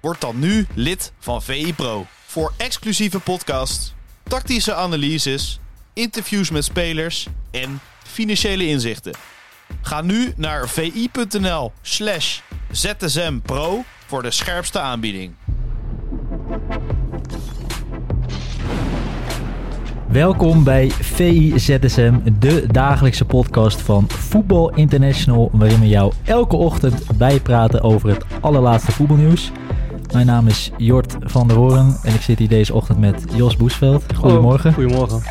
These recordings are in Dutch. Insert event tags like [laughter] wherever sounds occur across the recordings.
Word dan nu lid van VI Pro. Voor exclusieve podcasts, tactische analyses, interviews met spelers en financiële inzichten. Ga nu naar vi.nl slash zsmpro voor de scherpste aanbieding. Welkom bij VIZSM, de dagelijkse podcast van Voetbal International, waarin we jou elke ochtend bijpraten over het allerlaatste voetbalnieuws. Mijn naam is Jort van der Hoorn en ik zit hier deze ochtend met Jos Boesveld. Goedemorgen. Goedemorgen.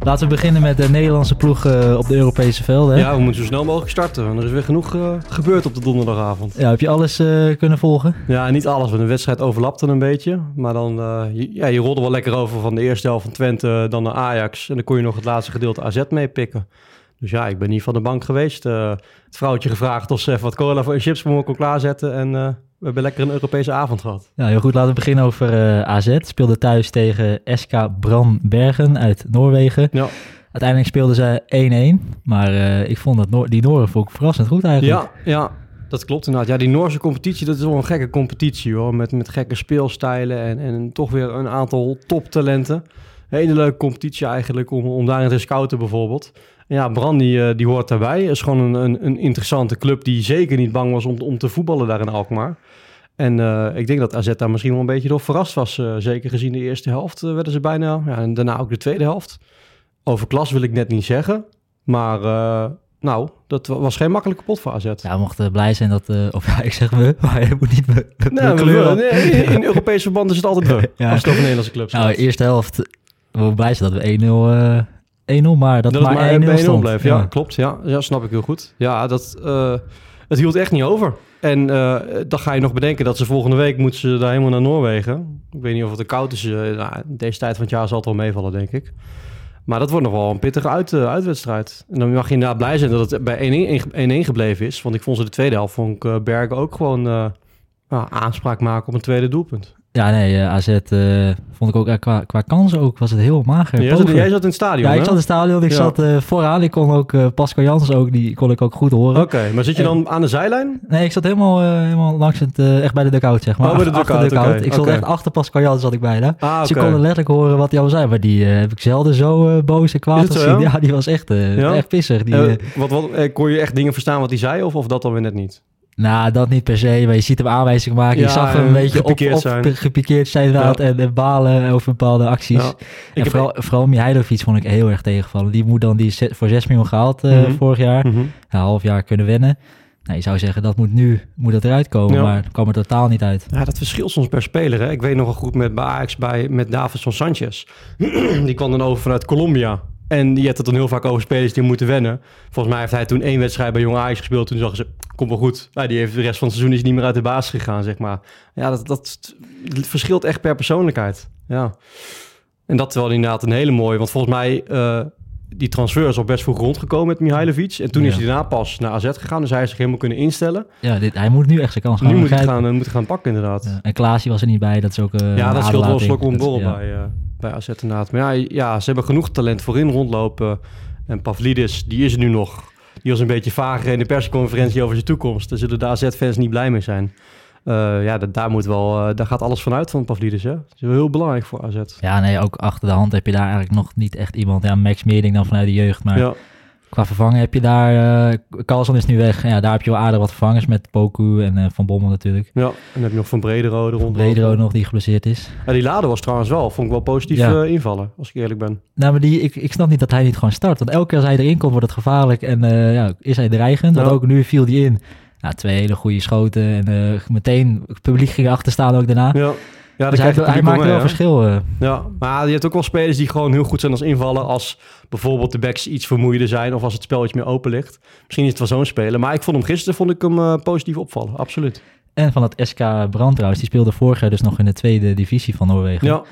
Laten we beginnen met de Nederlandse ploeg eh, op de Europese velden. Ja, we moeten zo snel mogelijk starten. want Er is weer genoeg eh, gebeurd op de donderdagavond. Ja, heb je alles eh, kunnen volgen? Ja, niet alles, want de wedstrijd overlapte een beetje. Maar dan, je, ja, je rolde wel lekker over van de eerste helft van Twente, dan naar Ajax. En dan kon je nog het laatste gedeelte AZ meepikken. Dus ja, ik ben niet van de bank geweest. Het vrouwtje gevraagd of ze even wat cola voor chips voor me kon klaarzetten. En we hebben lekker een Europese avond gehad. Ja, heel goed. Laten we beginnen over eh, AZ. Speelde thuis tegen SK Brandbergen uit Noorwegen. Ja, Uiteindelijk speelden ze 1-1. Maar eh, ik vond dat Noor die Nooren vond ik verrassend goed eigenlijk. ja, ja, dat klopt inderdaad. Ja, die Noorse competitie, dat is wel een gekke competitie hoor. Met, met gekke speelstijlen en, en toch weer een aantal toptalenten. Hele leuke competitie eigenlijk om, om daarin te scouten bijvoorbeeld. Ja, Bran die, eh, die hoort daarbij. is gewoon een, een, een interessante club die zeker niet bang was om, om te voetballen daar in Alkmaar. En eh, ik denk dat AZ daar misschien wel een beetje door verrast was. eh, zeker gezien de eerste helft werden ze bijna. Ja, en daarna ook de tweede helft. Over klas wil ik net niet zeggen. Maar nou, dat wa- was geen makkelijke pot voor AZ. Ja, we mochten blij zijn dat... of ja, ik zeg we, [laughs] maar je moet niet... Nee, we- kleuren. nee, in [laughs] Europees verband is het altijd. Ja. Als het over Nederlandse clubs Nou, gaat. eerste helft... We blij zijn dat we 1-0... eh 1-0, maar dat, dat maar 1-0 maar bij 1-0 stond. bleef. Ja, klopt. Ja, ja, snap ik heel goed. Ja, dat, eh, het hield echt niet over. En eh, dan ga je nog bedenken dat ze volgende week moeten ze daar helemaal naar Noorwegen. Ik weet niet of het te koud is. eh, nou, deze tijd van het jaar zal het wel meevallen, denk ik. Maar dat wordt nog wel een pittige uit, uitwedstrijd. En dan mag je inderdaad blij zijn dat het bij 1-1 gebleven is. Want ik vond ze de tweede helft, vond ik Bergen ook gewoon nou, aanspraak maken op een tweede doelpunt. Ja, nee, eh, AZ eh, vond ik ook eh, qua, qua kansen ook was het heel mager. Jij zat, jij zat in het stadion, ja, ik zat in het stadion. Ik Ja. zat vooraan. Ik kon ook Pascal Jansen ook, die kon ik ook goed horen. Oké, maar zit je dan aan de zijlijn? Nee, ik zat helemaal, helemaal langs het, echt bij de dugout, zeg maar. Oh, bij de dugout, oké, Ik oké. echt achter Pascal Jansen, zat ik bijna. Ah, Dus oké. kon letterlijk horen wat hij al zei. Maar die heb ik zelden zo boos en kwaad gezien. ja? Ja? die was echt, Ja? echt pissig. Die, wat, wat, kon je echt dingen verstaan wat hij zei of, of dat dan weer net niet? Nou, dat niet per se. Maar je ziet hem aanwijzingen maken. Ja, je zag hem en een beetje op, op, zijn. gepikeerd zijn inderdaad. Ja. En, en balen over bepaalde acties. Ja. En heb- vooral, vooral Mihailovic vond ik heel erg tegenvallen. Die moet dan die voor 6 miljoen gehaald eh, Mhm. vorig jaar. Mhm. Een half jaar kunnen wennen. Nou, je zou zeggen, dat moet nu moet dat eruit komen. Ja. Maar het kwam er totaal niet uit. Ja, dat verschilt soms per speler. Hè? Ik weet nog wel goed met bij Ajax bij, met Davidson Sanchez. [clears throat] die kwam dan over vanuit Colombia. En je hebt het dan heel vaak over spelers die moeten wennen. Volgens mij heeft hij toen één wedstrijd bij Jong Ajax gespeeld. Toen zagen ze, komt wel goed. Nou, die heeft de rest van het seizoen is niet meer uit de basis gegaan, zeg maar. Ja, dat, dat het verschilt echt per persoonlijkheid. Ja. En dat wel inderdaad een hele mooie. Want volgens mij, eh, die transfer is al best vroeg rondgekomen met Mihailovic. En toen is hij daarna pas naar AZ gegaan. Dus hij heeft zich helemaal kunnen instellen. Ja, dit, hij moet nu echt zijn kans gaan nu moet hij gaan, eh, moet gaan pakken, inderdaad. Ja, En Klaasje was er niet bij. Dat is ook eh, Ja, dat scheelt wel een slok om borrel bij, eh, bij AZ inderdaad. Maar ja, ja, ze hebben genoeg talent voorin rondlopen. En Pavlidis, die is er nu nog. Die was een beetje vager in de persconferentie over zijn toekomst. Daar zullen de AZ-fans niet blij mee zijn. Eh, ja, dat, daar, moet wel, eh, daar gaat alles vanuit van Pavlidis. Hè? Dat is wel heel belangrijk voor AZ. Ja, nee, ook achter de hand heb je daar eigenlijk nog niet echt iemand. Ja, Max Meerding dan vanuit de jeugd. Maar Ja, qua vervangen heb je daar... eh Carlson is nu weg. Ja, daar heb je wel aardig wat vervangers met Poku en eh, Van Bommel natuurlijk. ja. En dan heb je nog Van Brederode rond. Bredero nog, die geblesseerd is. Ja, die Lade was trouwens wel, vond ik wel positief Ja. eh, invallen, als ik eerlijk ben. Nou, maar die, ik, ik snap niet dat hij niet gewoon start. Want elke keer als hij erin komt, wordt het gevaarlijk. En eh, ja, is hij dreigend. Want ook nu viel hij in. Ja, twee hele goede schoten. En eh, meteen, het publiek ging achter staan ook daarna. Ja, ja dus hij, maakt wel verschil. eh. Ja, maar je hebt ook wel spelers die gewoon heel goed zijn als invallen. Als bijvoorbeeld de backs iets vermoeider zijn of als het spel iets meer open ligt. Misschien is het wel zo'n speler. Maar ik vond hem gisteren vond ik hem, eh, positief opvallen, absoluut. En van het SK Brand trouwens. Die speelde vorig jaar dus nog in de tweede divisie van Noorwegen. Ja,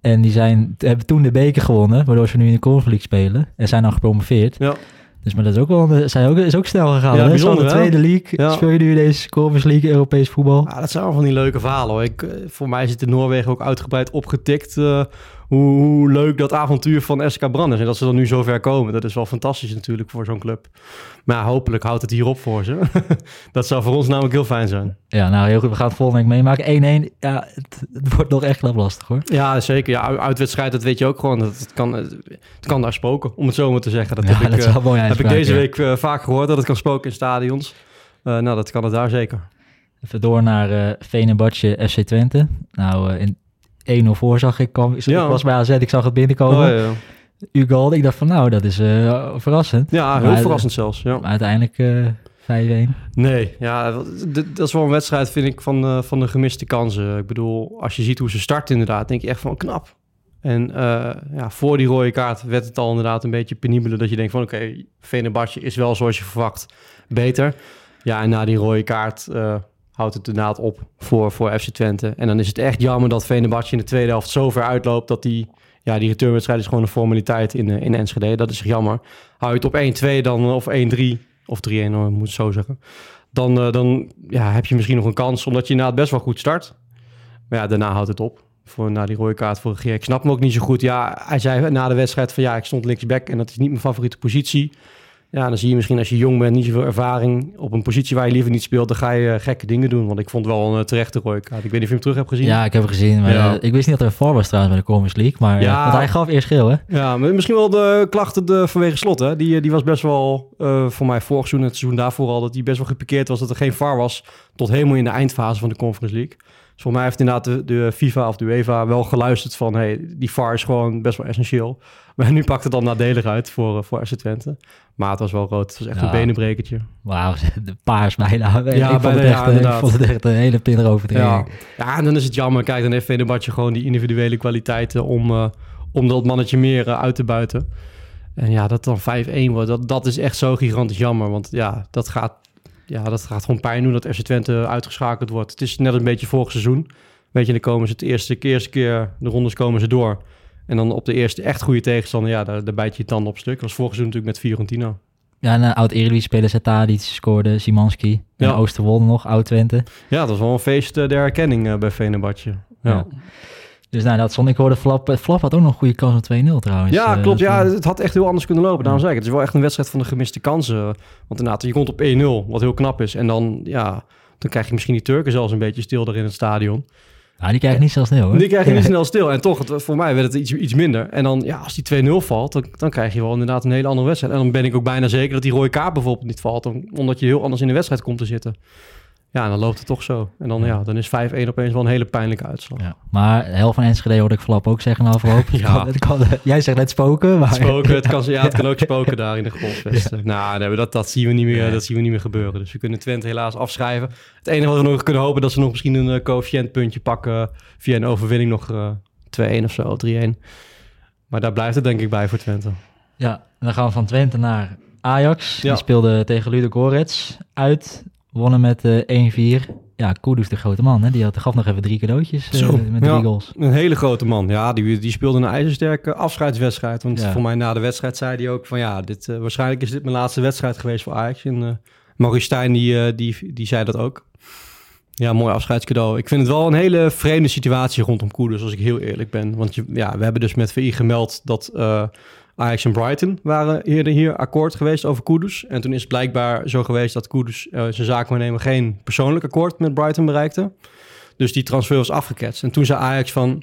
En die zijn, hebben toen de beker gewonnen, waardoor ze nu in de League spelen. En zijn dan gepromoveerd. ja. Dus maar dat is ook wel, een- zijn ook, is ook snel gegaan. Ja, hè? bijzonder, de tweede league Ja. speel je nu deze Conference League, Europees voetbal. Ja, dat zijn allemaal van die leuke verhalen. Hoor. Ik, eh, voor mij zit in Noorwegen ook uitgebreid opgetikt eh, hoe, hoe leuk dat avontuur van SK Brand is. En dat ze dan nu zo ver komen. Dat is wel fantastisch natuurlijk voor zo'n club. Maar ja, hopelijk houdt het hier op voor ze. [laughs] dat zou voor ons namelijk heel fijn zijn. Ja, nou heel goed. We gaan het volgende week meemaken. 1-1. Ja, het, het wordt nog echt knap lastig hoor. Ja, zeker. Ja, uitwedstrijd, dat weet je ook gewoon. Dat het, kan, het kan daar spoken, om het zo maar te zeggen. Dat ja, heb ik, dat is eh, wel mooi heb ik deze week eh, vaak gehoord, dat het kan spoken in stadions. Eh, nou, dat kan het daar zeker. Even door naar eh Venebadje FC Twente. Nou, in 1-0 voor zag ik. Kwam, ik Ja. was bij AZ, ik zag het binnenkomen. Oh, ja. Ugal, ik dacht van nou, dat is eh, verrassend. ja, heel Maar, verrassend zelfs. Ja. Maar uiteindelijk eh 5-1. Nee, ja, dat is wel een wedstrijd, vind ik, van, eh, van de gemiste kansen. Ik bedoel, als je ziet hoe ze starten inderdaad, denk je echt van knap. En ja, voor die rode kaart werd het al inderdaad een beetje penibeler. Dat je denkt van, oké, okay, Venebadje is wel zoals je verwacht beter. Ja, en na die rode kaart houdt het inderdaad op voor, voor FC Twente. En dan is het echt jammer dat Venebadje in de tweede helft zo ver uitloopt... dat die, ja, die returnwedstrijd is gewoon een formaliteit in, eh, in Enschede. Dat is jammer. Hou je het op 1-2 dan, of 1-3, of 3-1, hoor, moet het zo zeggen. Dan, eh, dan ja, heb je misschien nog een kans, omdat je inderdaad best wel goed start. Maar ja, daarna houdt het op. Voor, na die rode kaart vorig jaar. Ik snap hem ook niet zo goed. Ja, hij zei na de wedstrijd van ja, ik stond linksback en dat is niet mijn favoriete positie. Ja, dan zie je misschien als je jong bent, niet zoveel ervaring op een positie waar je liever niet speelt, dan ga je eh, gekke dingen doen. Want ik vond wel een eh, terechte rode kaart. Ik weet niet of je hem terug hebt gezien. Ja, ik heb het gezien. Maar, Ja. eh, ik wist niet dat er een VAR was trouwens bij de Conference League. Maar Ja. ja. want hij gaf eerst geel hè. Ja, maar misschien wel de klachten de, vanwege slot. Hè? Die, die was best wel, eh, voor mij vorig seizoen, het seizoen daarvoor al, dat die best wel gepikeerd was dat er geen VAR was. Tot helemaal in de eindfase van de Conference League. Voor mij heeft inderdaad de, de FIFA of de UEFA wel geluisterd van, hey, die VAR is gewoon best wel essentieel. [laughs] Maar nu pakt het dan nadelig uit voor, uh, voor FC Twente. Maar het was wel rood. Het was echt Ja. een benenbrekertje. Wauw, de paars bijna. Ja, ik, vond bijna, het echt, ja, eh, ik vond het echt een hele pittige overtreding. Ja. ja, en dan is het jammer. Kijk, dan heeft Venebatje gewoon die individuele kwaliteiten om, eh, om dat mannetje meer eh, uit te buiten. En ja, dat dan 5-1 wordt, dat, dat is echt zo gigantisch jammer. Want ja, dat gaat, ja, dat gaat gewoon pijn doen dat FC Twente uitgeschakeld wordt. Het is net een beetje vorig seizoen. Weet je, dan komen ze het eerste, eerste keer, de rondes komen ze door. En dan op de eerste echt goede tegenstander, ja, daar, daar bijt je je tanden op stuk. Dat was vorig seizoen natuurlijk met Fiorentina. Ja, een oud Eredivisie-speler Zetadic scoorde, Simanski. Ja. En Oosterwolde nog, oud Twente. Ja, dat was wel een feest eh, der herkenning eh, bij Venebatje. Ja. Ja. Dus nou, dat stond ik hoorde Flap. eh, Flap had ook nog een goede kans op 2-0 trouwens. Ja, Eh, klopt. Ja, het had echt heel anders kunnen lopen. Daarom zei ik, het is wel echt een wedstrijd van de gemiste kansen. Want inderdaad, je komt op 1-0, wat heel knap is. En dan, ja, dan krijg je misschien die Turken zelfs een beetje stil daar in het stadion. Nou, die krijg niet snel hoor. Die krijg je niet [laughs] snel stil. En toch, het, voor mij werd het iets, iets minder. En dan, ja, als die 2-0 valt, dan, dan krijg je wel inderdaad een hele andere wedstrijd. En dan ben ik ook bijna zeker dat die rode kaart bijvoorbeeld niet valt. om- Omdat je heel anders in de wedstrijd komt te zitten. Ja, en dan loopt het toch zo. En dan, ja, dan is 5-1 opeens wel een hele pijnlijke uitslag. Ja. Maar de helft van Enschede hoorde ik Flap ook zeggen na afloop. [laughs] Het Ja. kan- het kan- jij zegt net spoken, maar... Spoken, het kan, ja, het [laughs] kan ook spoken daar in de golfvesten. Nou, nee, maar dat, dat, zien we niet meer, dat zien we niet meer gebeuren. Dus we kunnen Twente helaas afschrijven. Het enige wat we nog kunnen hopen, dat ze nog misschien een uh, coëfficiëntpuntje pakken via een overwinning nog uh, 2-1 of zo, 3-1. Maar daar blijft het denk ik bij voor Twente. Ja, en dan gaan we van Twente naar Ajax. Ja. Die speelde tegen Ludo Gorets uit. Wonnen met eh 1-4. Ja, Kudus de grote man, hè? die had, gaf nog even drie cadeautjes eh, Zo, met drie ja. goals. Een hele grote man. Ja, die, die speelde een ijzersterke afscheidswedstrijd. Want Ja. voor mij na de wedstrijd zei hij ook van ja, dit, uh, waarschijnlijk is dit mijn laatste wedstrijd geweest voor Ajax. En uh, Maurice Stijn die, uh, die, die zei dat ook. Ja, mooi afscheidscadeau. Ik vind het wel een hele vreemde situatie rondom Koeders, als ik heel eerlijk ben. Want je, ja, we hebben dus met VI gemeld dat uh, Ajax en Brighton waren eerder hier akkoord geweest over Koeders. En toen is het blijkbaar zo geweest dat Koeders uh, zijn zaakwaarnemer geen persoonlijk akkoord met Brighton bereikte. Dus die transfer was afgeketst. En toen zei Ajax van,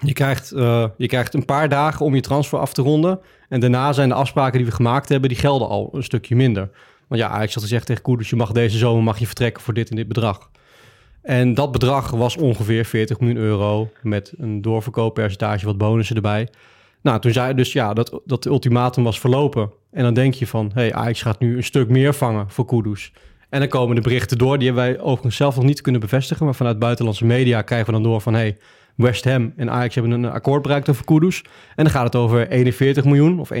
je krijgt, uh, je krijgt een paar dagen om je transfer af te ronden. En daarna zijn de afspraken die we gemaakt hebben, die gelden al een stukje minder. Want ja, Ajax had gezegd tegen Koeders, je mag deze zomer mag je vertrekken voor dit en dit bedrag. En dat bedrag was ongeveer 40 miljoen euro met een doorverkooppercentage, wat bonussen erbij. Nou, toen zei dus ja, dat, dat ultimatum was verlopen. En dan denk je van, hé, hey, Ajax gaat nu een stuk meer vangen voor Kudus. En dan komen de berichten door, die hebben wij overigens zelf nog niet kunnen bevestigen. Maar vanuit buitenlandse media krijgen we dan door van, hé, hey, West Ham en Ajax hebben een akkoord bereikt over Kudus. En dan gaat het over 41 miljoen of 41,5.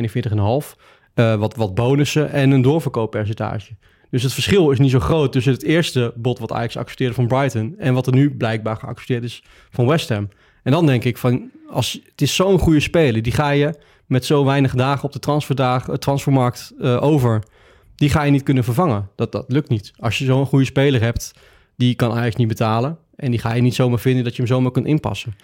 Uh, wat, wat bonussen en een doorverkooppercentage. Dus het verschil is niet zo groot tussen het eerste bod wat Ajax accepteerde van Brighton en wat er nu blijkbaar geaccepteerd is van West Ham. En dan denk ik van, als, het is zo'n goede speler, die ga je met zo weinig dagen op de transferdag, uh, transfermarkt uh, over, die ga je niet kunnen vervangen. Dat, dat lukt niet. Als je zo'n goede speler hebt, die kan Ajax niet betalen en die ga je niet zomaar vinden dat je hem zomaar kunt inpassen.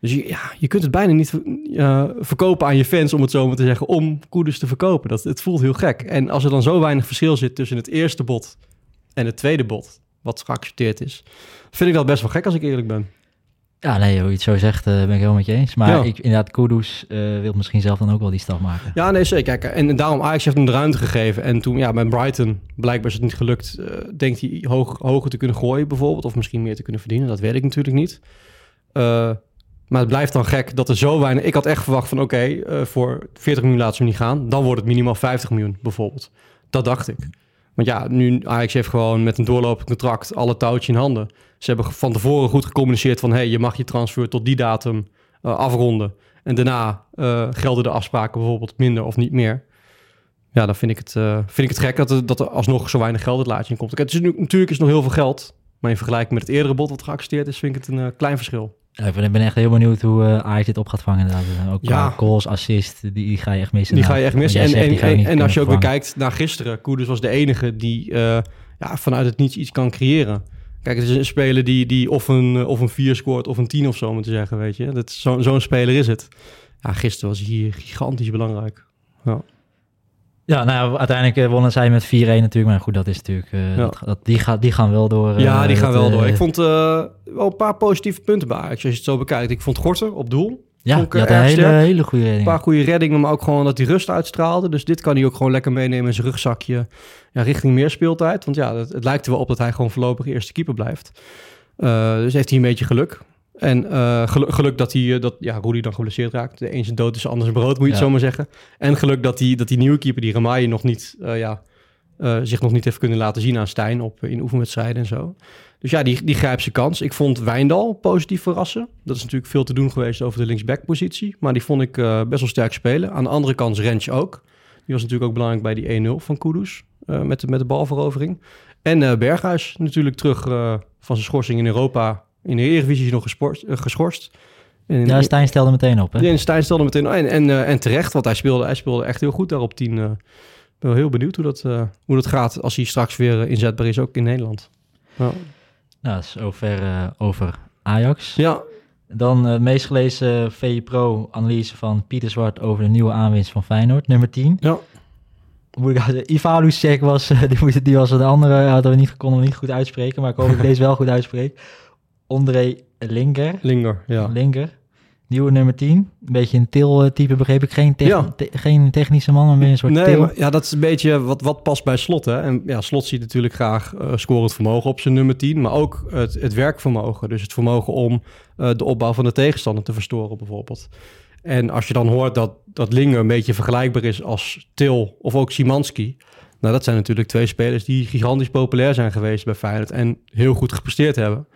Dus je, ja, je kunt het bijna niet uh, verkopen aan je fans, om het zo maar te zeggen, om Koeders te verkopen. Dat, het voelt heel gek. En als er dan zo weinig verschil zit tussen het eerste bod en het tweede bod, wat geaccepteerd is, vind ik dat best wel gek als ik eerlijk ben. Ja, nee, hoe je het zo zegt, uh, ben ik helemaal met je eens. Maar ja. ik, inderdaad, Kudus uh, wil misschien zelf dan ook wel die stap maken. Ja, nee, zeker. Kijk, en, daarom Ajax heeft hem de ruimte gegeven. En toen, ja, met Brighton, blijkbaar is het niet gelukt, uh, denkt hij hoog, hoger te kunnen gooien bijvoorbeeld. Of misschien meer te kunnen verdienen, dat weet ik natuurlijk niet. Maar het blijft dan gek dat er zo weinig... Ik had echt verwacht van oké, okay, voor 40 miljoen laten ze hem niet gaan. Dan wordt het minimaal 50 miljoen bijvoorbeeld. Dat dacht ik. Want ja, nu Ajax heeft gewoon met een doorlopend contract alle touwtjes in handen. Ze hebben van tevoren goed gecommuniceerd van... hey, je mag je transfer tot die datum uh, afronden. En daarna uh, gelden de afspraken bijvoorbeeld minder of niet meer. Ja, dan vind ik het, vind ik het gek dat er, dat er alsnog zo weinig geld het laatje in komt. Het is nu, natuurlijk is nog heel veel geld. Maar in vergelijking met het eerdere bod wat geaccepteerd is... vind ik het een klein verschil. Ja, ik ben echt heel benieuwd hoe uh, Ajax dit op gaat vangen. Inderdaad. Ook ja. goals, assist, die, die, ga je echt missen. Die ga je echt missen. En, en, en, en als je ook weer kijkt naar gisteren, Koeders was de enige die uh, ja, vanuit het niets iets kan creëren. Kijk, het is een speler die, die of een, of een 4 scoort of een 10 of zo, moet te zeggen, weet je. Zo'n zo speler is het. Ja, gisteren was hij gigantisch belangrijk. Ja. Ja, nou ja, uiteindelijk uh, wonnen zij met 4-1 natuurlijk. Maar goed, dat is natuurlijk... Uh, ja. dat, dat, die, gaat, die gaan wel door. Ja, die gaan wel door. Ik vond wel een paar positieve punten bij Ajax, als je het zo bekijkt. Ik vond Gorter op doel. Ja, had een hele, hele goede redding. Een paar goede reddingen, maar ook gewoon dat hij rust uitstraalde. Dus dit kan hij ook gewoon lekker meenemen in zijn rugzakje ja, richting meer speeltijd. Want ja, het, het lijkt er wel op dat hij gewoon voorlopig eerste keeper blijft. dus heeft hij een beetje geluk. En uh, geluk, geluk, dat, hij, dat ja, Rudy dan geblesseerd raakt. De een zijn dood is de ander zijn brood, moet je ja. het zo maar zeggen. En geluk dat die, dat die nieuwe keeper, die Ramai, nog niet, uh, ja, uh, zich nog niet heeft kunnen laten zien aan Stijn op, in oefenwedstrijden en zo. Dus ja, die, die grijpt zijn kans. Ik vond Wijndal positief verrassen. Dat is natuurlijk veel te doen geweest over de linksback-positie. Maar die vond ik best wel sterk spelen. Aan de andere kant Rens ook. Die was natuurlijk ook belangrijk bij die 1-0 van Kudus. met, de, met de balverovering. En Berghuis natuurlijk terug van zijn schorsing in Europa in de Eredivisie is nog gesport, uh, geschorst. En, ja, Stijn stelde meteen op. Hè? Stijn stelde meteen op. En, en, uh, en terecht, want hij speelde, hij speelde echt heel goed daar op 10. Uh, ik ben wel heel benieuwd hoe dat, hoe dat gaat als hij straks weer inzetbaar is, ook in Nederland. Ja. Nou, zover over Ajax. Ja. Dan het meest gelezen VE Pro-analyse van Pieter Zwart over de nieuwe aanwinst van Feyenoord, nummer 10. Ja. Moet ik Ivalucek was, [laughs] die, die was de andere, hadden we niet, konden we niet goed uitspreken, maar ik hoop dat ik [laughs] deze wel goed uitspreek. André Linger. Linger, ja. Linger. Nieuwe nummer 10. Een beetje een til-type, begreep ik. Geen, te ja. te geen technische man, maar meer een soort nee, til. Maar, ja, dat is een beetje wat, wat past bij Slot. Hè? En ja, Slot ziet natuurlijk graag uh, scorend vermogen op zijn nummer 10. Maar ook het, het werkvermogen. Dus het vermogen om uh, de opbouw van de tegenstander te verstoren bijvoorbeeld. En als je dan hoort dat, dat Linger een beetje vergelijkbaar is als Til of ook Simanski... Nou, dat zijn natuurlijk twee spelers die gigantisch populair zijn geweest bij Feyenoord... en heel goed gepresteerd hebben.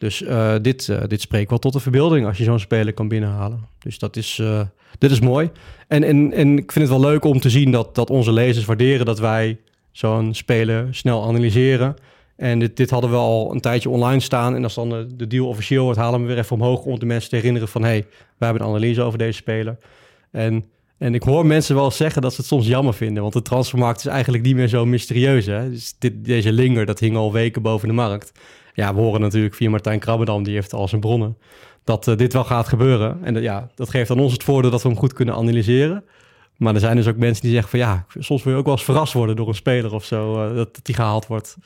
Dus uh, dit, uh, dit spreekt wel tot de verbeelding als je zo'n speler kan binnenhalen. Dus dat is, uh, dit is mooi. En, en, en ik vind het wel leuk om te zien dat, dat onze lezers waarderen dat wij zo'n speler snel analyseren. En dit, dit hadden we al een tijdje online staan. En als dan de, de deal officieel wordt, halen we weer even omhoog om de mensen te herinneren van... hé, hey, wij hebben een analyse over deze speler. En, en ik hoor mensen wel zeggen dat ze het soms jammer vinden. Want de transfermarkt is eigenlijk niet meer zo mysterieus. Hè? Dus dit, deze linger, dat hing al weken boven de markt ja, we horen natuurlijk via Martijn Krabbedam, die heeft al zijn bronnen, dat uh, dit wel gaat gebeuren. En ja, dat geeft aan ons het voordeel dat we hem goed kunnen analyseren. Maar er zijn dus ook mensen die zeggen van ja, soms wil je ook wel eens verrast worden door een speler of zo, uh, dat, dat die gehaald wordt.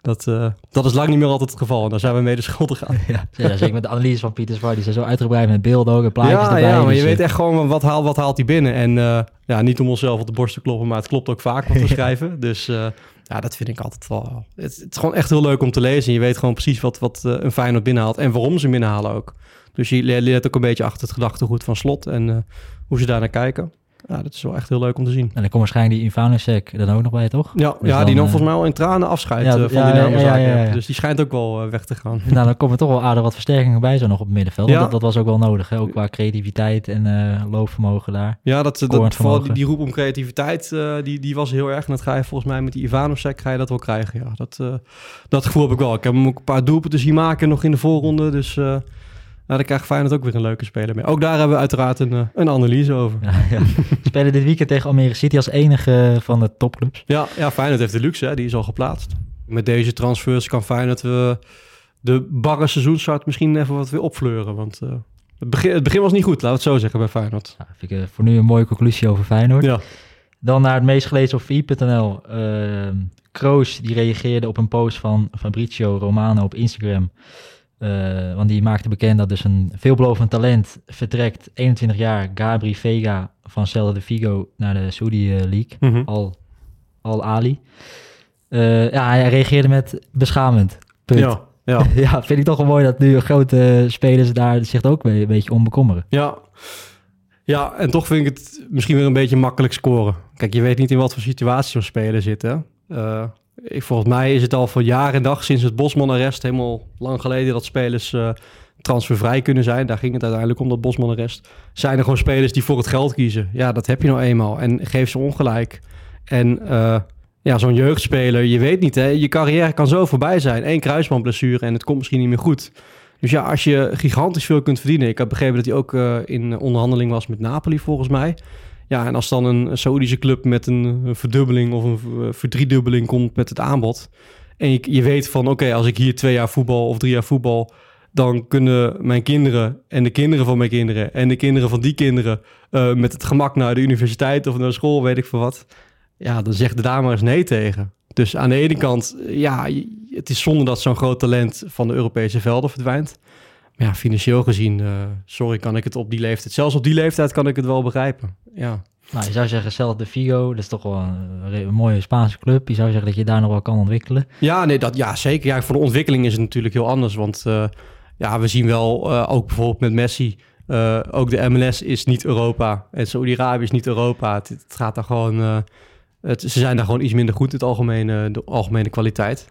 Dat, dat is lang niet meer altijd het geval. En daar zijn we mee de schuldig aan. [laughs] Ja, ja zeker met de analyse van Pieter Zwart. Die zijn zo uitgebreid met beelden ook en plaatjes ja, erbij. Ja, maar dus, je weet echt gewoon wat haalt, wat haalt hij binnen. En ja, niet om onszelf op de borst te kloppen, maar het klopt ook vaak wat we [laughs] schrijven. Dus ja, dat vind ik altijd wel... Het, is gewoon echt heel leuk om te lezen. Je weet gewoon precies wat, wat uh, een Feyenoord binnenhaalt en waarom ze binnenhalen ook. Dus je leert ook een beetje achter het gedachtegoed van Slot en uh, hoe ze daar naar kijken. Ja, dat is wel echt heel leuk om te zien. En dan komt waarschijnlijk die Ivanusek dan ook nog bij, toch? Ja, Dus ja dan, die nam eh, volgens mij al in tranen afscheid ja, eh, van ja, die Dynamo. Dus die schijnt ook wel eh, weg te gaan. Nou, dan komen toch wel aardig wat versterkingen bij zo nog op het middenveld. Dat, dat was ook wel nodig, hè? ook qua creativiteit en loopvermogen daar. Ja, dat, dat, vooral die, die roep om creativiteit, die, die was heel erg. En dat ga je volgens mij met die Ivanovsek ga je dat wel krijgen. Ja, dat, eh, dat [laughs] gevoel heb ik wel. Ik heb hem ook een paar doelpunten zien maken nog in de voorronde. Dus daar krijgt Feyenoord ook weer een leuke speler mee. Ook daar hebben we uiteraard een, eh, een analyse over. Ja, ja. [laughs] Spelen dit weekend tegen Almere City als enige van de topclubs. Ja, ja, Feyenoord heeft de luxe, hè? die is al geplaatst. Met deze transfers kan Feyenoord eh, de barre seizoenstart misschien even wat weer opfleuren. Want eh, het, begin, het begin was niet goed, laten we het zo zeggen bij Feyenoord. Nou, vind ik eh, voor nu een mooie conclusie over Feyenoord. Ja, Dan naar het meest gelezen op VI.nl. Ehm Kroos die reageerde op een post van Fabrizio Romano op Instagram. Eh, want die maakte bekend dat dus een veelbelovend talent vertrekt. 21 jaar, Gabri Vega van Celta de Vigo naar de Saudi eh, League. Mhm. Al, Al Ali. Eh, ja, hij reageerde met beschamend. Punt. ja, ja. [laughs] Ja, vind ik toch wel mooi dat nu grote spelers daar zich ook een beetje om bekommeren. Ja. ja, en toch vind ik het misschien weer een beetje makkelijk scoren. Kijk, je weet niet in wat voor situatie zo'n speler zit. Hè? Ik, volgens mij is het al voor jaar en dag sinds het Bosman-arrest... helemaal lang geleden dat spelers eh, transfervrij kunnen zijn. Daar ging het uiteindelijk om, dat Bosman-arrest. Zijn er gewoon spelers die voor het geld kiezen? Ja, dat heb je nou eenmaal. En geef ze ongelijk. En eh, ja, zo'n jeugdspeler, je weet niet, hè? je carrière kan zo voorbij zijn. Eén kruisbandblessure en het komt misschien niet meer goed. Dus ja, als je gigantisch veel kunt verdienen. Ik heb begrepen dat hij ook eh, in onderhandeling was met Napoli, volgens mij. Ja, en als dan een Saoedische club met een, verdubbeling of een v- verdriedubbeling komt met het aanbod. En je, je weet van, oké, als ik hier twee jaar voetbal of drie jaar voetbal... dan kunnen mijn kinderen en de kinderen van mijn kinderen... en de kinderen van die kinderen eh, met het gemak naar de universiteit of naar school, weet ik veel wat. Ja, dan zegt de maar eens nee tegen. Dus aan de ene kant, ja, het is zonde dat zo'n groot talent van de Europese velden verdwijnt. Maar ja, financieel gezien, eh, sorry, kan ik het op die leeftijd, zelfs op die leeftijd kan ik het wel begrijpen. Ja, Nou, je zou zeggen, Celta de Vigo, dat is toch wel een, mooie Spaanse club. Je zou zeggen dat je daar nog wel kan ontwikkelen. ja, nee, dat, ja zeker. Ja, voor de ontwikkeling is het natuurlijk heel anders. Want eh, ja, we zien wel, eh, ook bijvoorbeeld met Messi, ook de MLS is niet Europa. En Saudi-Arabië is niet Europa. Het, het gaat daar gewoon, het, ze zijn daar gewoon iets minder goed in het algemene, de algemene kwaliteit.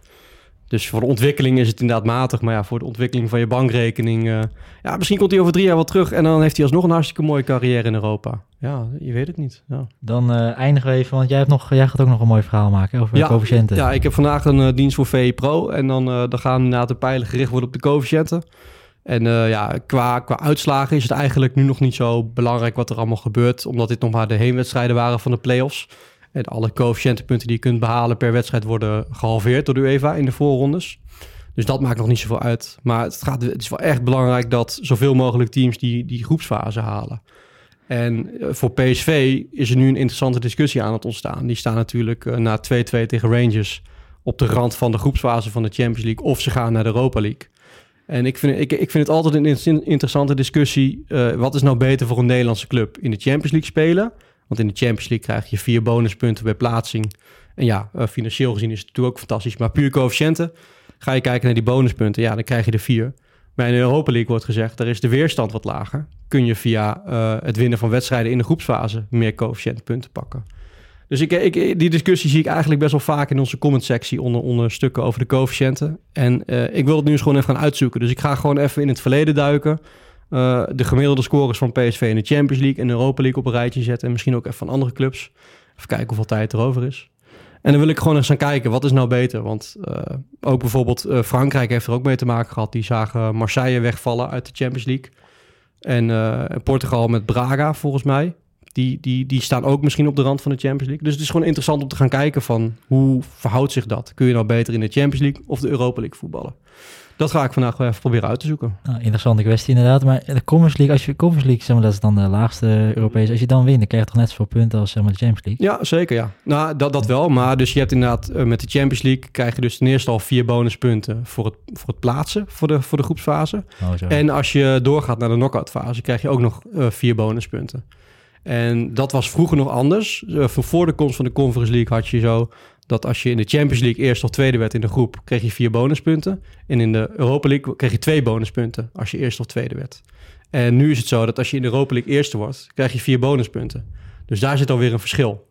Dus voor de ontwikkeling is het inderdaad matig. Maar ja, voor de ontwikkeling van je bankrekening... eh, ja, misschien komt hij over drie jaar wel terug... en dan heeft hij alsnog een hartstikke mooie carrière in Europa. Ja, je weet het niet. Ja. Dan eh, eindigen we even, want jij, hebt nog, jij gaat ook nog een mooi verhaal maken over de coëfficiënten. Ja, ik heb vandaag een eh, dienst voor VE Pro. En dan, dan gaan inderdaad de pijlen gericht worden op de coëfficiënten. En ja, qua, qua uitslagen is het eigenlijk nu nog niet zo belangrijk wat er allemaal gebeurt. Omdat dit nog maar de heenwedstrijden waren van de play-offs. En alle coëfficiëntenpunten die je kunt behalen per wedstrijd worden gehalveerd door de UEFA in de voorrondes. Dus dat maakt nog niet zoveel uit. Maar het, gaat, het is wel echt belangrijk dat zoveel mogelijk teams die, die groepsfase halen. En eh, voor PSV is er nu een interessante discussie aan het ontstaan. Die staan natuurlijk eh, na 2-2 tegen Rangers op de rand van de groepsfase van de Champions League. Of ze gaan naar de Europa League. En ik vind, ik, ik vind het altijd een in- interessante discussie. eh, wat is nou beter voor een Nederlandse club? In de Champions League spelen? Want in de Champions League krijg je vier bonuspunten bij plaatsing. En ja, eh, financieel gezien is het natuurlijk ook fantastisch. Maar puur coëfficiënten, ga je kijken naar die bonuspunten, ja, dan krijg je er vier. Maar in de Europa League wordt gezegd, daar is de weerstand wat lager. Kun je via eh, het winnen van wedstrijden in de groepsfase meer coëfficiëntpunten pakken. Dus ik, ik, die discussie zie ik eigenlijk best wel vaak in onze comment-sectie onder, onder stukken over de coëfficiënten. En eh, ik wil het nu eens gewoon even gaan uitzoeken. Dus ik ga gewoon even in het verleden duiken. Eh, de gemiddelde scores van PSV in de Champions League en de Europa League op een rijtje zetten. En misschien ook even van andere clubs. Even kijken hoeveel tijd er over is. En dan wil ik gewoon eens gaan kijken, wat is nou beter? Want eh, ook bijvoorbeeld eh, Frankrijk heeft er ook mee te maken gehad. Die zagen Marseille wegvallen uit de Champions League. En Portugal met Braga, volgens mij. Die, die, die staan ook misschien op de rand van de Champions League. Dus het is gewoon interessant om te gaan kijken van hoe verhoudt zich dat? Kun je nou beter in de Champions League of de Europa League voetballen? Dat ga ik vandaag even proberen uit te zoeken. Nou, interessante kwestie inderdaad. Maar de Conference League, als je Conference League, zeg maar, dat is dan de laagste Europese. Als je dan wint, dan krijg je toch net zoveel punten als zeg maar, de Champions League. Ja, zeker ja. Nou, dat, dat wel. Maar dus je hebt inderdaad eh, met de Champions League krijg je dus ten eerste al vier bonuspunten voor het, voor het plaatsen voor de, voor de groepsfase. Oh. En als je doorgaat naar de knock-out fase, krijg je ook nog eh, vier bonuspunten. En dat was vroeger nog anders. Eh, voor, voor de komst van de Conference League had je zo dat als je in de Champions League eerst of tweede werd in de groep, kreeg je vier bonuspunten. En in de Europa League kreeg je twee bonuspunten als je eerst of tweede werd. En nu is het zo dat als je in de Europa League eerste wordt, krijg je vier bonuspunten. Dus daar zit alweer een verschil.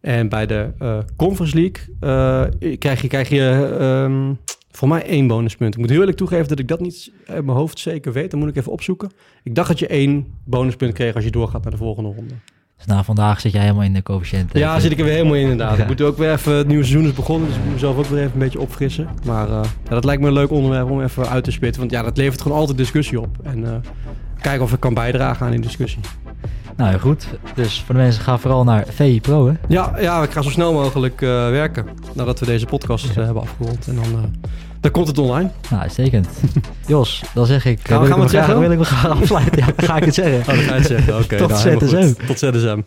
En bij de eh, Conference League eh, krijg je, krijg je ehm, voor mij één bonuspunt. Ik moet heel eerlijk toegeven dat ik dat niet uit mijn hoofd zeker weet. Dan moet ik even opzoeken. Ik dacht dat je één bonuspunt kreeg als je doorgaat naar de volgende ronde. Dus na vandaag zit jij helemaal in de coëfficiënt. Ja, zit ik er weer helemaal in inderdaad. Ja. Ik moet ook weer even, het nieuwe seizoen is begonnen, dus ik moet mezelf ook weer even een beetje opfrissen. Maar eh, ja, dat lijkt me een leuk onderwerp om even uit te spitten, want ja, dat levert gewoon altijd discussie op. En eh, kijken of ik kan bijdragen aan die discussie. Nou ja, goed. Dus voor de mensen, ga vooral naar VI Pro, hè? Ja, ja ik ga zo snel mogelijk eh, werken nadat we deze podcast hebben afgerond. En dan, dan komt het online. Nou, uitstekend. [laughs] Jos, dan zeg ik... Gaan we- wil gaan we ik het zeggen? Wil ik me graag afsluiten? Ja, ga ik het zeggen. Oh, dat ga je het zeggen. Oké, Tot nou, ZSM. Tot ZSM.